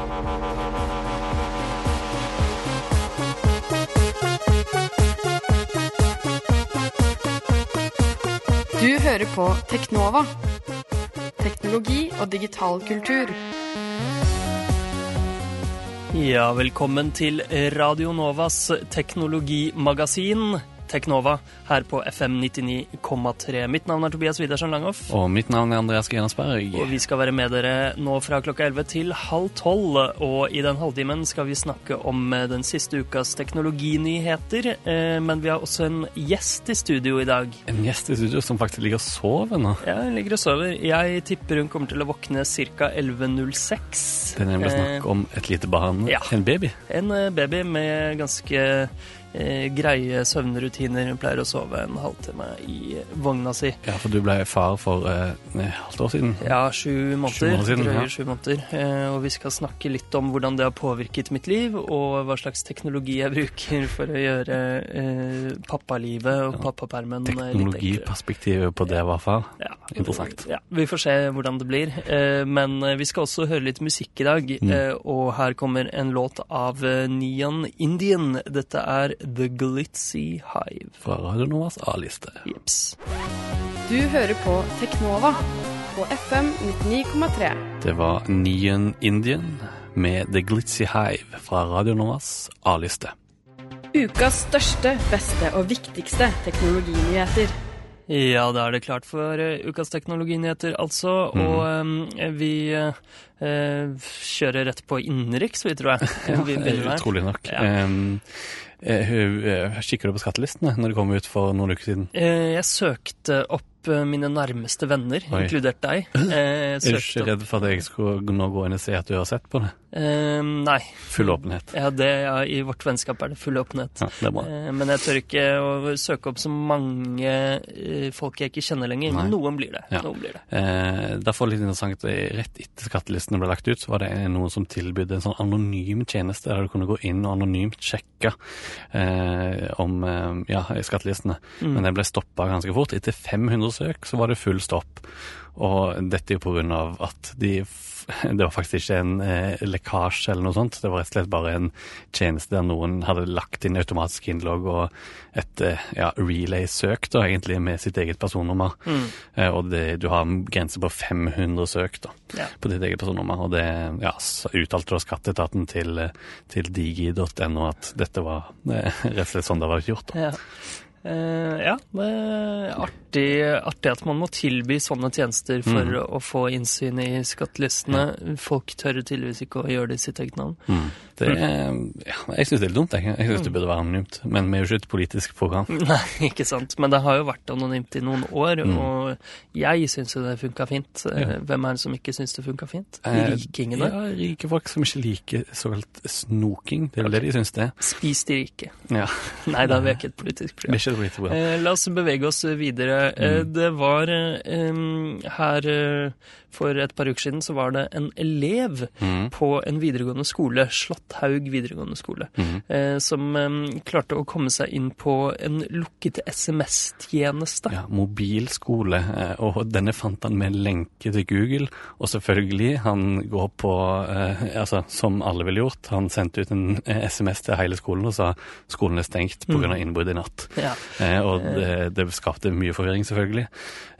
Du hører på Teknova. Teknologi og digital kultur. Ja, velkommen til Radio Novas teknologimagasin Teknova her på FM 99,3. Mitt navn er Tobias Widersen Langhoff. Og mitt navn er Andreas Grenasberg. Og vi skal være med dere nå fra klokka 11 til halv 12. Og i den halvtimen skal vi snakke om eh, den siste ukas teknologinyheter. Eh, Men vi har også en gjest i studio i dag. En gjest i studio som faktisk ligger og sover nå. Ja, hun ligger og sover. Jeg tipper hun kommer til å våkne ca. 11.06. Det er nemlig snakk om et lite barn. ja. En baby. En eh, baby med ganske eh, greie søvnrutiner. Hun pleier å sove en halvtime i vogna si. Ja, for du ble far for eh, et halvt år siden. Ja, sju måneder. måneder siden, drøye ja. sju måneder. Eh, og vi skal snakke litt om hvordan det har påvirket mitt liv, og hva slags teknologi jeg bruker for å gjøre eh, pappalivet og pappapermen eh, litt enklere. Teknologiperspektivet på det i hvert fall. Ja. Interessant. Ja, Vi får se hvordan det blir. Eh, men eh, vi skal også høre litt musikk i dag. Mm. Eh, og her kommer en låt av Nian Indian. Dette er The Glitzy Hive. Fra Radio Novas A-liste. Jeps. Du hører på Teknova på FM 99,3. Det var Nien Indian med The Glitzy Hive fra Radio Novas A-liste. Ukas største, beste og viktigste teknologinyheter. Ja, da er det klart for eh, ukas teknologinyheter, altså. Mhm. Og um, vi eh, eh, kjører rett på innenriks, vi, tror jeg. vi. Utrolig nok. Ja. Um, kikker du på skattelistene når de kom ut for noen uker siden? Eh, jeg søkte opp eh, mine nærmeste venner, Oi. inkludert deg. Eh, Er du ikke redd for at jeg skulle nå gå inn og se at du har sett på det? Eh, nei. Full åpenhet. Ja, det, ja, I vårt vennskap er det full åpenhet. Ja, det. Eh, Men jeg tør ikke å søke opp så mange eh, folk jeg ikke kjenner lenger. Nei. Noen blir det. Ja. Noen blir det. Eh, derfor litt interessant, at Rett etter skattelistene ble lagt ut, så var det noen som tilbød en sånn anonym tjeneste der du kunne gå inn og anonymt sjekke eh, om eh, ja, skattelistene. Mm. Men det ble stoppa ganske fort. Etter 500 søk så var det full stopp. Og dette er av at de det var faktisk ikke en eh, lekkasje eller noe sånt. Det var rett og slett bare en tjeneste der noen hadde lagt inn automatisk innlogg og et eh, ja, relay-søk da, egentlig med sitt eget personnummer. Mm. Eh, og det, du har en grense på 500 søk da, Ja. på ditt eget personnummer. Og det ja, uttalte da skatteetaten til, eh, til digi.no at dette var eh, rett og slett sånn det var gjort. Da. Ja. Eh, ja, det er artig, artig at man må tilby sånne tjenester for Mm. å få innsyn i skattelistene. Folk tør tydeligvis ikke å gjøre det i sitt eget navn. Mm. Det, er- ja, jeg syns det er litt dumt. Jeg, jeg syns det burde være anonymt. Men vi er jo ikke et politisk program. Nei, ikke sant. Men det har jo vært anonymt i noen år, Mm. og jeg syns jo det funka fint. Eh, Ja. Hvem er det som ikke syns det funka fint? Eh, Rikingene. Ja, rike folk som ikke liker såkalt snoking. Det er vel det de syns det. Spis de rike. Ja. Nei da, vi er ikke et politisk program. ikke et politisk program. Eh, la oss bevege oss videre. Mm. det var eh, her eh, for et par uker siden så var det en elev Mm. på en videregående skole, Slatthaug videregående skole, mm. eh, som eh, klarte å komme seg inn på en lukket SMS-tjeneste. Ja, mobilskole, eh, og denne fant han med lenke til Google. Og selvfølgelig, han går på, eh, altså som alle ville gjort, han sendte ut en eh, SMS til hele skolen og sa skolen er stengt pga. Mm. innbrudd i natt. Ja. Eh, og det, det skapte mye forvirring, selvfølgelig.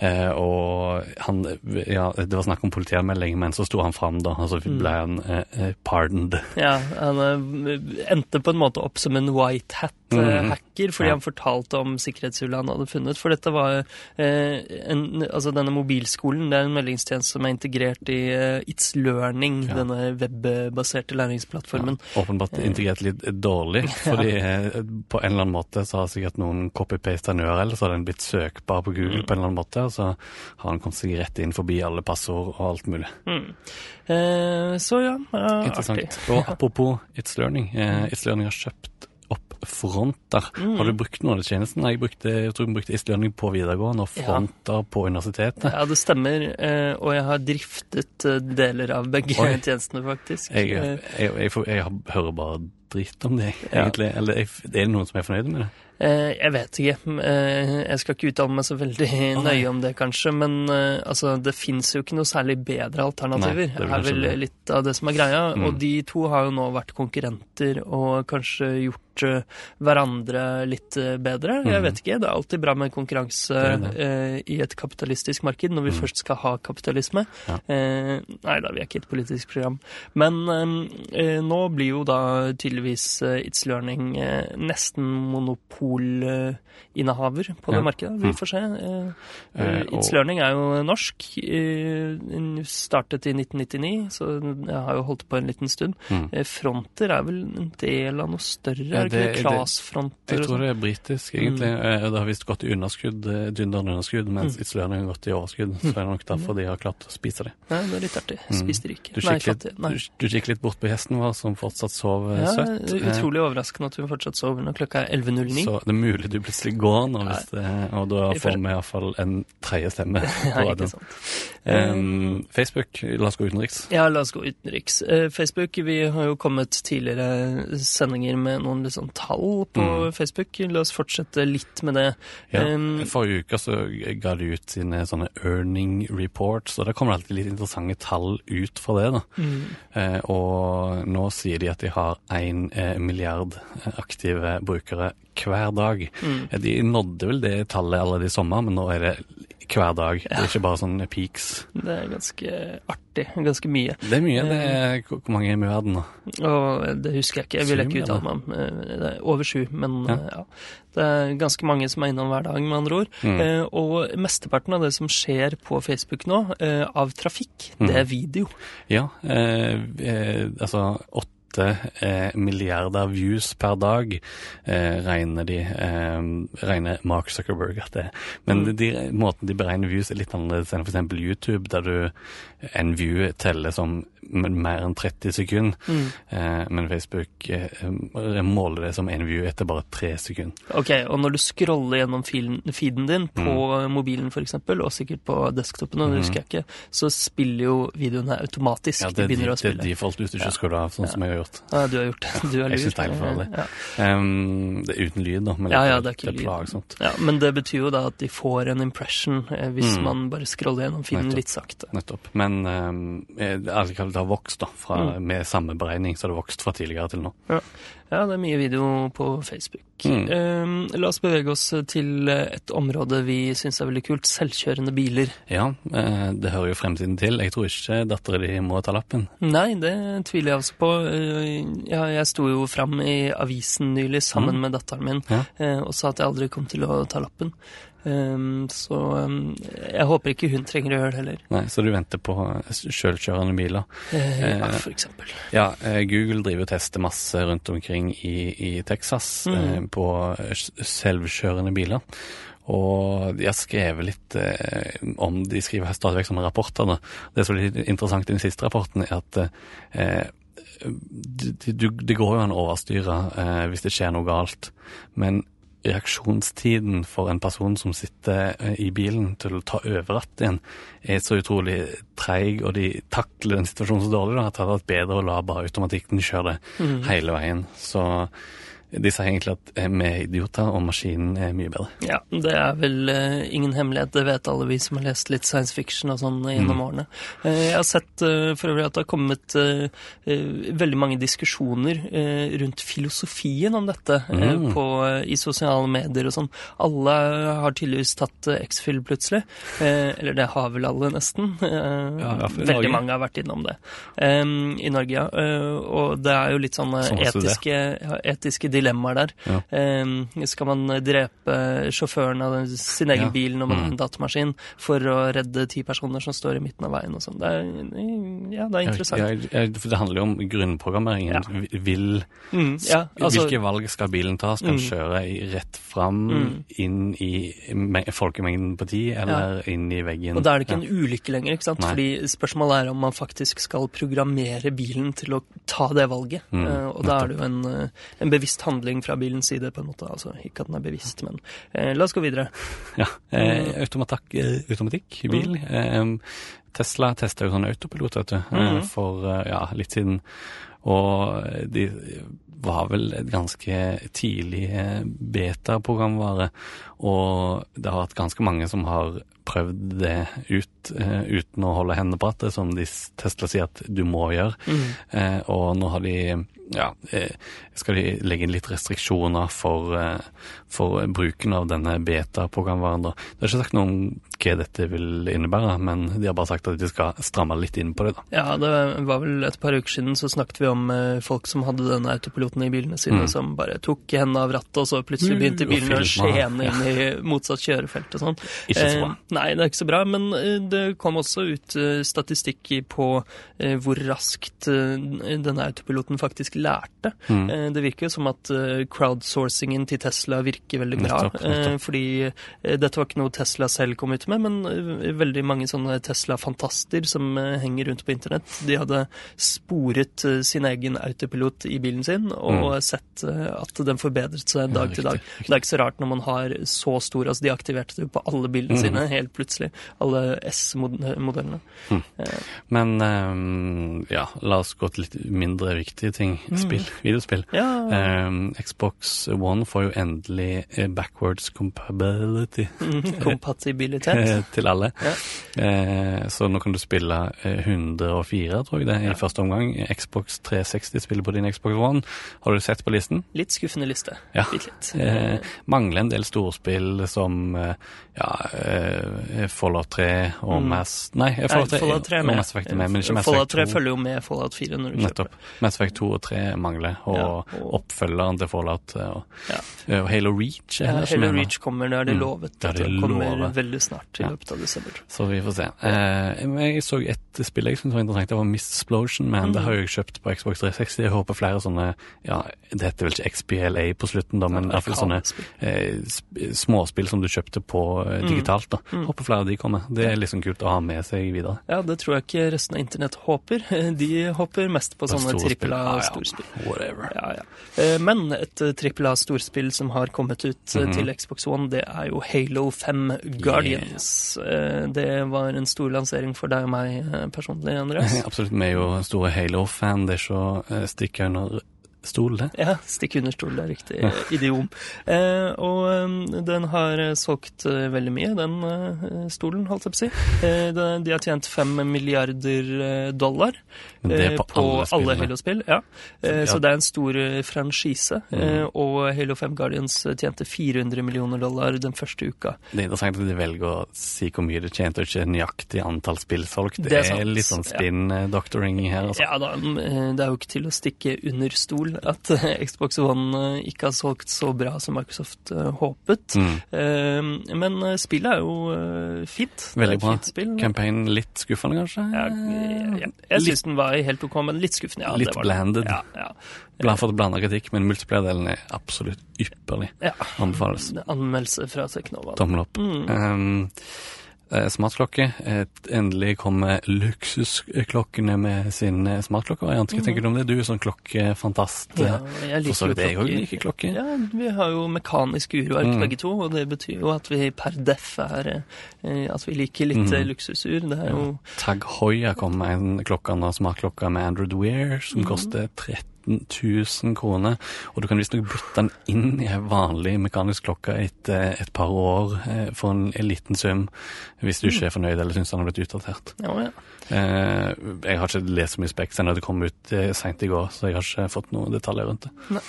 Eh, og han, ja, det var snakk om politianmelding, men så sto han fram da, og så Mm. ble han eh, eh, pardoned. Ja, han eh, endte på en måte opp som en white hat-hacker, fordi Ja. han fortalte om sikkerhetshullet han hadde funnet. For dette var eh, en, altså denne mobilskolen, det er en meldingstjeneste som er integrert i eh, It's Learning, Ja. denne webbaserte læringsplattformen. Åpenbart integrert litt dårlig, fordi eh, på en eller annen måte så har sikkert noen copy-pasta en URL, så har den blitt søkbar på Google på en eller annen måte, og så har han kommet seg rett inn forbi alle passord og alt mulig. Mm. Eh, så ja, ja Interessant. artig. Og apropos It's Learning. Eh, It's Learning har kjøpt opp Fronter. Mm. Har du brukt noen av de tjenestene? Jeg, brukte, jeg tror jeg brukte It's Learning på videregående og Ja. Fronter på universitetet. Ja, det stemmer, eh, og jeg har driftet eh, deler av begge Oi. tjenestene, faktisk. Jeg, Eh, jeg, jeg, hører bare dritt om det, Ja. Eller er det noen som er fornøyd med det? Eh, jeg vet ikke. Eh, jeg skal ikke uttale meg så veldig nøye om det, kanskje. Men eh, altså, det fins jo ikke noe særlig bedre alternativer. Nei, det er vel litt av det som er greia. Mm. Og de to har jo nå vært konkurrenter og kanskje gjort hverandre litt bedre. Jeg Mm. vet ikke. Det er alltid bra med konkurranse Det det. Uh, i et kapitalistisk marked, når vi Mm. først skal ha kapitalisme. Ja. Uh, nei da, vi er ikke et politisk program. Men uh, nå blir jo da tydeligvis It's Learning nesten nesten monopolinnehaver på det Ja. markedet. Vi Mm. får se. Eh, Eh, It's og- Learning er jo norsk. eh, den startet i 1999, så jeg har jo holdt på en liten stund. Mm. Eh, Fronter er vel en del av noe større? Er det ikke det- Jeg tror sånn? det er britisk, egentlig. Eh, Det har visst gått i underskudd, eh, dundrende underskudd, mens Mm. It's Learning har gått i overskudd. Så er det nok derfor de har klart å spise det. Ja, det er litt artig. Spiste de ikke. Du fattige. litt, du, du litt bort på gjesten vår, som fortsatt sov eh, Ja, søtt. Eh, utrolig overraskende at hun fortsatt sover når klokka er 11.09. Så det er mulig du plutselig går nå, det, og da får vi iallfall en tredje stemme Ja, på ikke sant. Eh, Um, Facebook, la oss gå utenriks. Ja, la oss gå utenriks. Eh, Facebook, vi har jo kommet tidligere sendinger med noen liksom tall på Mm. Facebook. La oss fortsette litt med det. Ja, Um, Forrige uke så ga de ut sine sånne earning reports, og da kommer det alltid litt interessante tall ut fra det. da. mm, Uh, og nå sier de at de har én milliard aktive brukere hver dag. mm. Eh, De nådde vel det tallet allerede i sommer, men nå er det hver dag. Det er ikke bare sånne peaks. Det er ganske artig. Ganske mye. Det er mye. det er, Hvor mange er vi i verden nå? Og det husker jeg ikke. Jeg vil ikke uttale meg om. Eh, Det er over sju, men Ja. eh, ja. Det er ganske mange som er innom hver dag, med andre ord. Mm. Eh, Og mesteparten av det som skjer på Facebook nå, eh, av trafikk, Mm. det er video. Ja, eh, eh, altså åtte eh, milliarder views per dag eh, regner de eh, regner Mark Zuckerberg at det er. Men Mm. de, måten de beregner views er litt annerledes enn f.eks. YouTube, der du en view teller som mer enn 30 sekunder. Mm. Eh, men Facebook eh, måler det som en view etter bare tre sekunder. Ok, og når du scroller gjennom feeden din på mobilen f.eks., og sikkert på desktopen, og det Mhm. husker jeg ikke, så spiller jo videoene automatisk. Ja, de det, er de, begynner å det er spille. default du ikke Ja. det av, sånn som jeg har gjort. Ja, du har gjort det. Du er Jeg lur. synes det er helt forferdelig. Ja. Um, det er uten lyd, da. Men Ja, ja, det er ikke lyd. plagsomt. Ja, men det betyr jo da at de får en impression eh, hvis Mm. man bare scroller gjennom feeden litt sakte. Nettopp. Men um, eh, allikevel, det har vokst, da. Fra, Mm. Med samme beregning så det har vokst fra tidligere til nå. Ja, det er mye video på Facebook. Mm. Eh, la oss bevege oss til et område vi syns er veldig kult. Selvkjørende biler. Ja, eh, det hører jo fremtiden til. Jeg tror ikke dattera di må ta lappen. Nei, det tviler jeg også på. Eh, Ja, jeg sto jo fram i avisen nylig sammen Mm. med datteren min Ja. eh, og sa at jeg aldri kom til å ta lappen. Um, Så um, jeg håper ikke hun trenger å gjøre det heller. Nei, Så du venter på sjølkjørende biler. Eh, ja, Eh, for eksempel. Ja, eh, Google driver og tester masse rundt omkring i, i Texas Mm. eh, på selvkjørende biler. Og de har skrevet litt eh, om De skriver stadig vekk sånne rapporter. Da. Det som er litt interessant i den siste rapporten, er at eh, det, det, det går jo an å overstyre eh, hvis det skjer noe galt. Men reaksjonstiden for en person som sitter eh, i bilen til å ta over rattet igjen, er så utrolig treig, og de takler den situasjonen så dårlig da, at det hadde vært bedre å la bare automatikken kjøre det Mhm. hele veien. Så de sier egentlig at med vi er idioter, og maskinen er mye bedre. Ja, det er vel uh, ingen hemmelighet. Det vet alle vi som har lest litt science fiction og sånn gjennom Mm. årene. Uh, jeg har sett uh, for øvrig at det har kommet eh, eh, veldig mange diskusjoner eh, rundt filosofien om dette eh, Mm. på, eh, i sosiale medier og sånn. Alle har tydeligvis tatt eh, X-Fill plutselig. Eh, eller det har vel alle, nesten. Eh, Ja, veldig mange har vært innom det. Eh, I Norge, ja. Eh, og det er jo litt sånne Sånn etiske, ja, etiske dilemmaer der. Ja. Eh, skal man drepe sjåføren av sin egen Ja. bil når man har Mm. en datamaskin, for å redde ti personer som står i midten av veien og sånn? Det ja, det er interessant. Ja, for det handler jo om grunnprogrammeringen. Vil, Mm, ja, altså, hvilke valg skal bilen ta? Skal den Mm. kjøre rett fram, Mm. inn i folkemengden på ti, eller inn i veggen? og da er det ikke en ulykke lenger, ikke sant? Nei. Fordi spørsmålet er om man faktisk skal programmere bilen til å ta det valget. Mm, Eh, og da er det jo en, eh, en bevisst handling fra bilens side, på en måte. Altså ikke at den er bevisst, men eh, la oss gå videre. Ja. Eh, Mm. automatikk, eh, automatikk i bil. Eh, Tesla testa jo sånn autopilot vet du, Mhm. for ja, litt siden. Og de var vel et ganske tidlig beta-programvare, og det har vært ganske mange som har prøvd det ut eh, uten å holde hendene på rattet, som de Tesla sier at du må gjøre. Eh, og nå har de ja, eh, skal de legge inn litt restriksjoner for, eh, for bruken av denne beta-programvaren. Det er ikke sagt noe om hva dette vil innebære, men de har bare sagt at de skal stramme litt inn på det. da. Ja, det var vel et par uker siden så snakket vi om eh, folk som hadde denne autopiloten i bilene sine, Mm. som bare tok hendene av rattet, og så plutselig Mm, begynte bilene bilen å skjene inn i motsatt kjørefelt og sånn. Ikke så bra. Eh, nei, det er ikke så bra, men det kom også ut statistikk på hvor raskt denne autopiloten faktisk lærte. Mm. Eh, det virker jo som at eh, crowdsourcingen til Tesla virker veldig bra. Nettopp, nettopp. eh, fordi eh, dette var ikke noe Tesla selv kom ut med, men veldig mange sånne Tesla-fantaster som henger rundt på internett, de hadde sporet sin egen autopilot i bilen sin og sett eh, at den forbedret seg dag Ja, dag til dag. riktig, Det er ikke så rart når man har så stor Altså, de aktiverte det jo på alle bilene Mm. sine helt plutselig. Alle S-modellene. Men eh, ja, la oss gå til litt mindre viktige ting. Spill, videospill. Ja. Um, Xbox One får jo endelig eh, backwards compatibility Mm, Kompatibilitet. eh, til alle. Ja. Uh, så nå kan du spille eh, 104, tror jeg det, i første omgang. Xbox 360 spiller på din Xbox One. Har du sett på listen? Litt skuffende liste. Ja. Litt, litt. Uh, mangler en del storspill som uh, ja, Fallout 3 og Mm. Mass Nei, Fallout 3, Fallout 3 er med. Mass Effect er med, men ikke Mass Fallout Effect 3 følger jo med Fallout 4 når du Nettopp. kjøper. Mass Effect 2 og 3 mangler, og, Ja, og- oppfølgeren til Fallout eh, og, Ja. og Halo Reach er Ja, Halo. Reach kommer, det er det Mm. lovet. Det er det det kommer lovet. veldig snart i Ja. løpet av desember. Så vi får se. Eh, jeg så et spill jeg syntes var interessant, det var Mistsplosion, men Mm. det har jeg kjøpt på Xbox 360. Jeg håper flere sånne ja, Det heter vel ikke XBLA på slutten, da, men i hvert fall sånne eh, småspill som du kjøpte på eh, digitalt. da. Mm. Håper flere av de kommer. Det er liksom kult å ha med seg videre. Ja, det tror jeg ikke resten av internett håper. De håper mest på På sånne trippel Ja, ja. A-storspill. Whatever. Ja, ja. Eh, Men et eh, trippel A-storspill som har kommet ut mm -hmm. til Xbox One, det er jo Halo 5 Guardians. Eh, Det var en stor lansering for deg og meg personlig, Andreas. Absolutt. Vi er jo store Halo-fan. Det er så eh, under stol, det. Ja, stikk under stol, det er riktig idiom. Eh, og eh, den har eh, solgt eh, veldig mye, den stolen, holdt jeg på å si. Eh, de, har tjent fem milliarder dollar eh, på alle. Halo-spill. Ja. Eh, Ja. Så det er en stor franchise. eh, Og Halo 5 Guardians tjente 400 millioner dollar den første uka. Det er interessant at de velger å si hvor mye det tjente, og ikke nøyaktig antall spill solgt. Det, Det er sant. litt sånn spin-doctoring her, altså. Ja da, mm, det er jo ikke til å stikke under stol at eh, Xbox One eh, ikke har solgt så bra som Microsoft eh, håpet. Mm. Eh, Men spillet er jo fint. Veldig bra. fint. Campaign litt skuffende, kanskje? Ja, ja. Jeg syns den var helt ok, men litt skuffende. Ja, Litt det var blanded. Ja, ja. Blant fått blanda kritikk, men multiplayer-delen er absolutt ypperlig. ja. Anbefales. Anmeldelse fra Teknova. Tommel opp. Mm. Um, smartklokke. Eh, Endelig kommer luksusklokkene med sin eh, smartklokkevariant. Hva tenker du om det? Du er sånn klokkefantast. Ja, eh, jeg For så liker vidt jeg òg liker klokker. Ja, vi har jo mekanisk urverk Mm. begge to, og det betyr jo at vi per def er At vi liker litt Mm. luksusur. Det er jo Tag Heuer kom med en klokke, en smartklokke med Android Wear, som mm. koster 13 000 kroner. Og du kan visstnok bytte den inn i en vanlig mekanisk klokke etter et par år eh, for en, en liten sum, hvis du ikke er fornøyd eller syns den har blitt utdatert. Ja, ja. Eh, jeg har ikke lest så mye spekk ennå, det kom ut eh, seint i går, så jeg har ikke fått noen detaljer rundt det. Eh,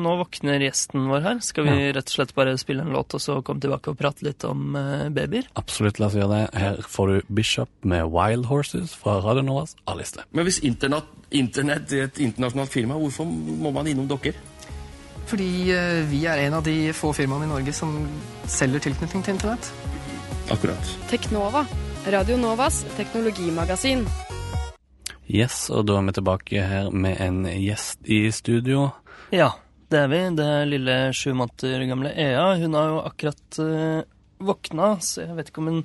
nå våkner gjesten vår her. Skal vi rett og slett bare spille en låt og så komme tilbake og prate litt om eh, babyer? Absolutt, la oss gjøre det. Her får du Bishop med Wild Horses fra Radio Novas A-liste. Men hvis internett, internett er et internasjonalt firma, hvorfor må man innom dere? Fordi eh, vi er en av de få firmaene i Norge som selger tilknytning til internett. Akkurat. Teknova, Radio Novas teknologimagasin. Yes, og da er vi tilbake her med en gjest i studio. Ja, det er vi. Det er lille sju måneder gamle Ea. Hun har jo akkurat uh, våkna, så jeg vet ikke om hun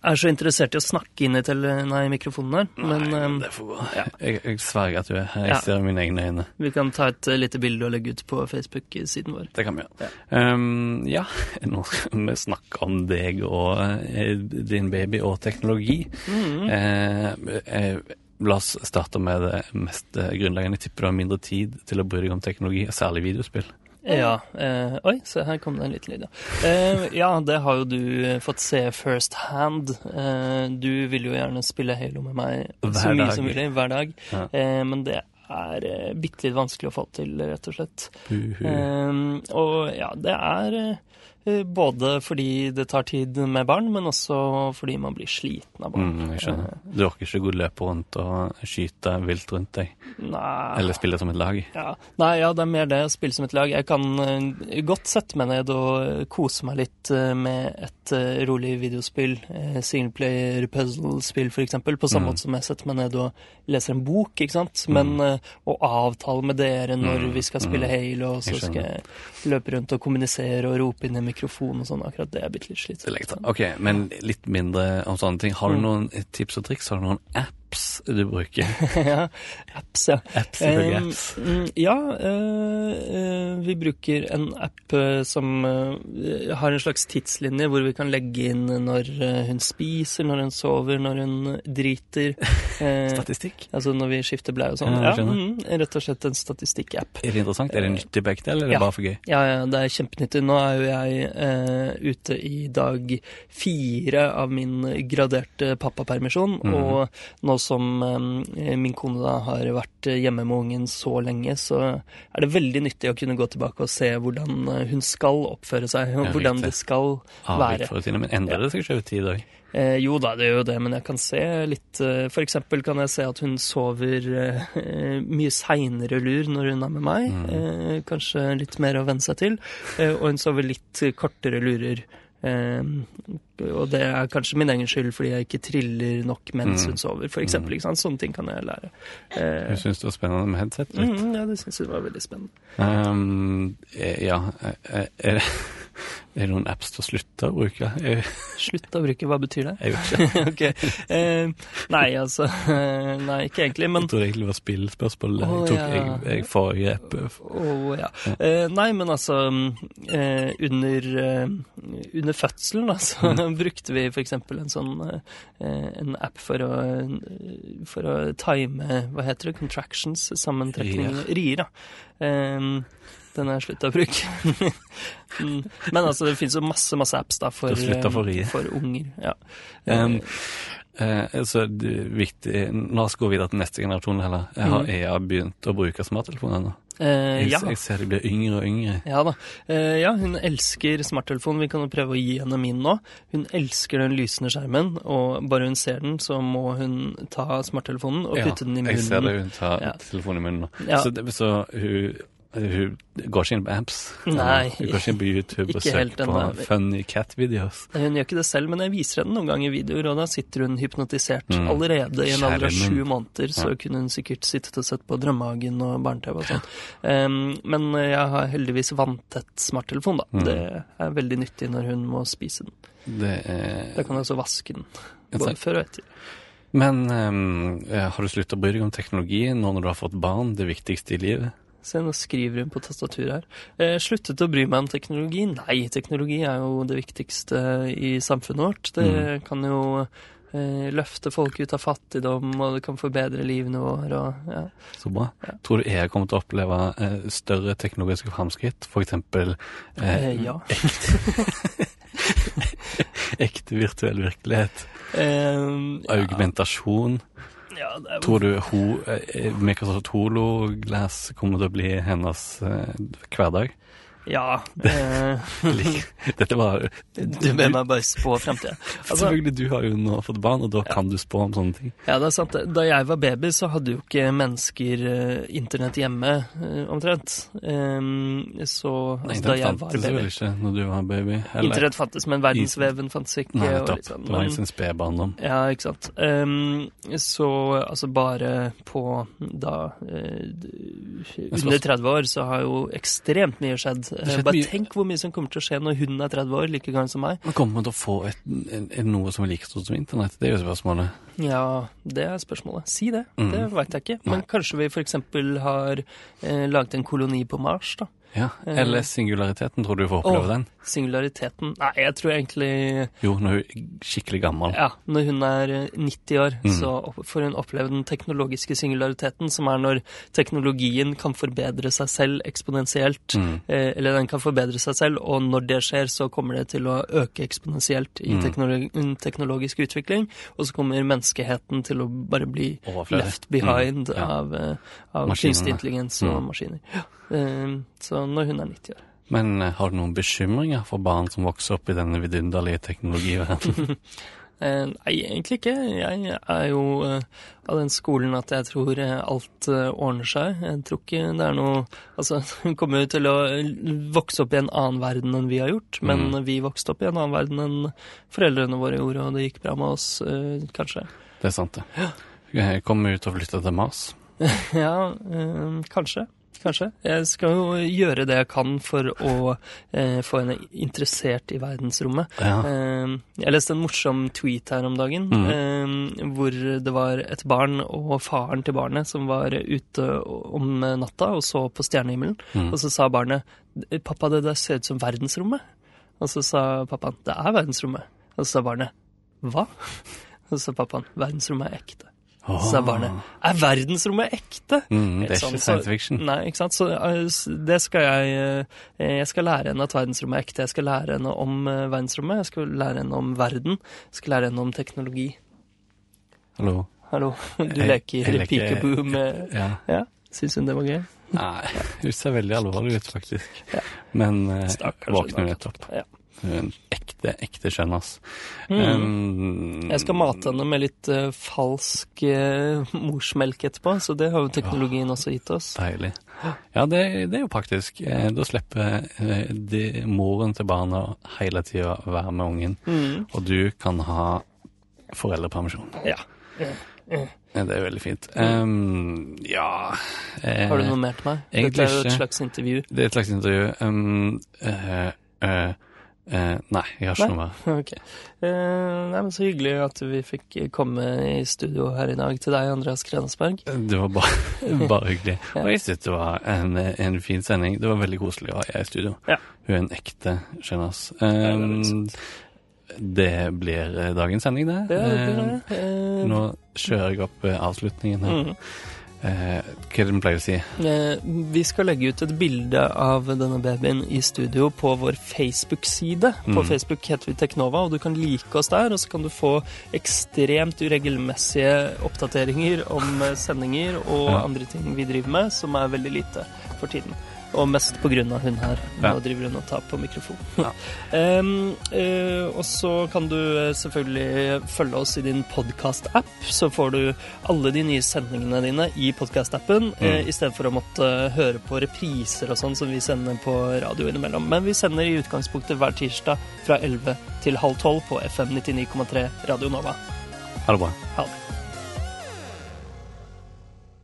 er så interessert i å snakke inn i tele nei, mikrofonen her. Men Nei, eh, det får gå. ja. Jeg, jeg sverger at du er her. Jeg Ja. ser mine egne øyne. vi kan ta et uh, lite bilde og legge ut på Facebook-siden vår. Det kan vi gjøre. Ja, um, ja nå skal vi snakke om deg og uh, din baby og teknologi. Mhm. Eh, eh, La oss starte med det mest eh, grunnleggende. Jeg tipper du har mindre tid til å bry deg om teknologi, særlig videospill. Ja. Eh, oi, se her kom det en liten lyd, ja. Eh, ja, det har jo du eh, fått se first hand. Eh, du vil jo gjerne spille Halo med meg så mye dag. som mulig hver dag. Ja. Eh, men det er bitte litt vanskelig å få til, rett og slett. Uhu. Eh, og ja, det er både fordi det tar tid med barn, men også fordi man blir sliten av barn. Mm, jeg skjønner. Du orker ikke gå løpe rundt og skyte vilt rundt deg, Eh, Nei. eller spille som et lag. Ja. Nei, ja, det er mer det spille som et lag. Jeg kan eh, godt sette meg ned og eh, kose meg litt eh, med et eh, rolig videospill. Singleplayer puzzle-spill, eksempel. På samme Mm. måte som jeg setter meg ned og leser en bok, ikke sant. Men eh, å avtale med dere når Mm. vi skal spille Mm. Halo, og så skal jeg løpe rundt og kommunisere og rope inn i mikrofonen og sånn, akkurat det er blitt litt slitsomt. Ok, men litt mindre om sånne ting. Har du Mm. noen tips og triks? Har du noen apps du bruker? ja, apps, ja. Apps, selvfølgelig Um, apps. mm, ja, eh, eh, vi bruker en app eh, som eh, har en slags tidslinje hvor vi kan legge inn når eh, hun spiser, når hun sover, når hun driter. Eh, Statistikk? altså når vi skifter bleie og sånn. Ja, Ja, mm, rett og slett en statistikk-app. Er det interessant? Er det nyttig begge deler, eller er Ja. bare for gøy? Ja, ja, det er kjempenyttig. Nå er jo jeg eh, ute i dag fire av min graderte pappapermisjon, mm. og nå som eh, min kone da har vært hjemme med ungen så lenge, så er det veldig nyttig å kunne gå tilbake og se hvordan eh, hun skal oppføre seg, og hvordan det skal være. Avvikforrutiner. Men endrer det seg ikke over tid òg? Eh, jo da, det gjør jo det, men jeg kan se litt eh, For eksempel kan jeg se at hun sover eh, mye seinere lur når hun er med meg. Mm. Eh, kanskje litt mer å venne seg til. Og hun sover litt kortere lurer. Eh, og det er kanskje min egen skyld fordi jeg ikke triller nok mens Mm. hun sover, eksempel. Ikke sant? Sånne ting kan jeg lære. Eh, Hun syns det var spennende med headset? litt. mm, ja, det syns jeg var veldig spennende. Um, eh, ja er, Er er det noen apps til å slutte å bruke? Jeg, Slutt å bruke, hva betyr det? jeg vet ikke. okay. Eh, nei, altså Nei, ikke egentlig, men Jeg trodde egentlig det var spillspørsmål. Jeg tok ja. jeg, jeg forrige app. Oh, ja. Eh, nei, men altså eh, under, eh, under fødselen altså, Mm. brukte vi f.eks. en sånn eh, en app for å, for å time Hva heter det? Contractions? Sammentrekning Rier, ja. Den har jeg slutta å bruke. Mm. Men altså, det finnes jo masse masse apps da for, for eh, for unger. Ja. Um, Eh, så det er viktig La oss gå videre til neste generasjon heller. Jeg har mm. EA begynt å bruke smarttelefon ennå? Eh, ja. jeg ser de blir yngre og yngre. Ja da. Eh, ja, hun elsker smarttelefonen. Vi kan jo prøve å gi henne min nå. Hun elsker den lysende skjermen, og bare hun ser den, så må hun ta smarttelefonen og putte den i munnen. jeg ser det hun tar Ja. telefonen i munnen nå. Ja. Så, det, så hun, hun går ikke inn på apps? Nei. Hun går ikke inn på YouTube og søker på ennå. funny cat-videos? Hun gjør ikke det selv, men jeg viser henne noen ganger videoer, og da sitter hun hypnotisert. Mm. Allerede i en alder av sju måneder så Ja. kunne hun sikkert sittet og sett på Drømmehagen og barne-TV og sånn. Um, men jeg har heldigvis vanntett smarttelefon, da. Mm. Det er veldig nyttig når hun må spise den. Det er Da kan jeg også vaske den. Både før og etter. Men um, har du sluttet å bry deg om teknologi nå når du har fått barn, det viktigste i livet? Se, nå skriver hun på tastaturet her. Eh, sluttet å bry meg om teknologi? Nei, teknologi er jo det viktigste i samfunnet vårt. Det Mm. kan jo eh, løfte folk ut av fattigdom, og det kan forbedre livene våre. Og, ja. Så bra. Ja. Tror du jeg kommer til å oppleve eh, større teknologiske framskritt? Eksempel Eh, eh, ja. ekte virtuell virkelighet, Eh, augmentasjon. Ja, er, Tror du ho, Microsoft Holo Glass kommer til å bli hennes eh, hverdag? Ja eh, Dette var Du ber meg bare spå framtida. Altså, Selvfølgelig, du har jo nå fått barn, og da kan du spå om sånne ting. ja, det er sant. Da jeg var baby, så hadde jo ikke mennesker eh, internett hjemme, eh, omtrent. Um, så Nei, altså, da jeg var baby Internett fantes vel ikke når du var baby? eller- Internett fantes, men verdensveven fantes ikke. Nei, nettopp. sånn, Det var i men- sin spede. Ja, ikke sant. Um, så altså bare på da uh, Under 30 år så har jo ekstremt mye skjedd. Bare mye. tenk hvor mye som kommer til å skje når hun er 30 år, like gammel som meg. Men kommer man til å få et, en, en, noe som er like stort som internett? Det er jo spørsmålet. Ja, det er spørsmålet. Si det. Mm. Det veit jeg ikke. Men Nei. kanskje vi f.eks. har eh, laget en koloni på Mars, da. Ja. Eller singulariteten, tror du får oppleve Åh. den? Singulariteten Nei, jeg tror egentlig Jo, når hun er skikkelig gammel. Ja, når hun er eh, 90 år, Mm. så får hun oppleve den teknologiske singulariteten, som er når teknologien kan forbedre seg selv eksponentielt. Mm. Eh, eller den kan forbedre seg selv, og når det skjer, så kommer det til å øke eksponentielt i Mm. teknologi teknologisk utvikling. Og så kommer menneskeheten til å bare bli left behind Mm, ja. av, eh, av kunstig intelligens og Mm. maskiner. Ja. Eh, så når hun er 90 år. Men eh, har du noen bekymringer for barn som vokser opp i denne vidunderlige teknologiverdenen? Eh, nei, egentlig ikke. Jeg er jo eh, av den skolen at jeg tror alt ordner seg. Jeg tror ikke det er noe Altså, hun kommer jo til å vokse opp i en annen verden enn vi har gjort, men Mm. vi vokste opp i en annen verden enn foreldrene våre gjorde, og det gikk bra med oss, kanskje. Det er sant, det. Ja. Kommer ut og flytter til Mars? Ja, kanskje. Kanskje. Jeg skal jo gjøre det jeg kan for å eh, få henne interessert i verdensrommet. Ja. Eh, jeg leste en morsom tweet her om dagen, mm. eh, hvor det var et barn og faren til barnet som var ute om natta og så på stjernehimmelen. Mm. Og så sa barnet 'Pappa, det der ser ut som verdensrommet'. Og så sa pappaen 'Det er verdensrommet'. Og så sa barnet 'Hva?' Og så sa pappaen 'Verdensrommet er ekte'. Så er barnet 'Er verdensrommet ekte?' Mm, det er Sånn, ikke så- science fiction. Nei, ikke sant. Så eh, det skal jeg eh, Jeg skal lære henne at verdensrommet er ekte. Jeg skal lære henne om eh, verdensrommet. Jeg skal lære henne om verden. Jeg skal lære henne om teknologi. Hallo? Hallo, du Jeg- leker leker- peekaboo med Ja. Ja, syns hun det var gøy? Nei, hun ser veldig alvorlig ut, faktisk. Ja. Men eh, våkner nettopp. Ja. Ekte, ekte skjønn, ass. Mm. Um, Jeg skal mate henne med litt uh, falsk uh, morsmelk etterpå, så det har jo teknologien også gitt oss. Deilig. Ja, det, det er jo praktisk. Eh, Da slipper eh, de, moren til barna hele tida være med ungen, Mm. og du kan ha foreldrepermisjon. Ja. Mm. Det er veldig fint. Um, ja eh, Har du noe mer til meg? Dette er jo et slags intervju. Det er et slags intervju. Um, eh, eh, eh, nei, jeg har ikke Nei? noe mer. Ok. Eh, nei, men Så hyggelig at vi fikk komme i studio her i dag til deg, Andreas Krensberg. Det var bare, bare hyggelig. Og jeg synes det var en, en fin sending. Det var veldig koselig å ha jeg i studio. Ja. Hun er en ekte sjenas. Um, det blir eh, dagens sending, det. det, det det. Eh, Nå kjører jeg opp eh, avslutningen her. mm. Eh, hva er det du pleier å si? Eh, Vi skal legge ut et bilde av denne babyen i studio på vår Facebook-side. På Mm. Facebook heter vi Teknova, og du kan like oss der. Og så kan du få ekstremt uregelmessige oppdateringer om eh, sendinger og Ja. andre ting vi driver med, som er veldig lite for tiden. Og mest av hun her. Nå Ja. driver hun og tar på mikrofon. Ja. um, uh, og så kan du eh, selvfølgelig følge oss i din podkast-app. Så får du alle de nye sendingene dine i podkast-appen, i stedet for å måtte høre på repriser og sånn som vi sender på radio innimellom. Men vi sender i utgangspunktet hver tirsdag fra 11 til halv 12 på FM 99,3 Radio Nova. Ha det bra. Ha det.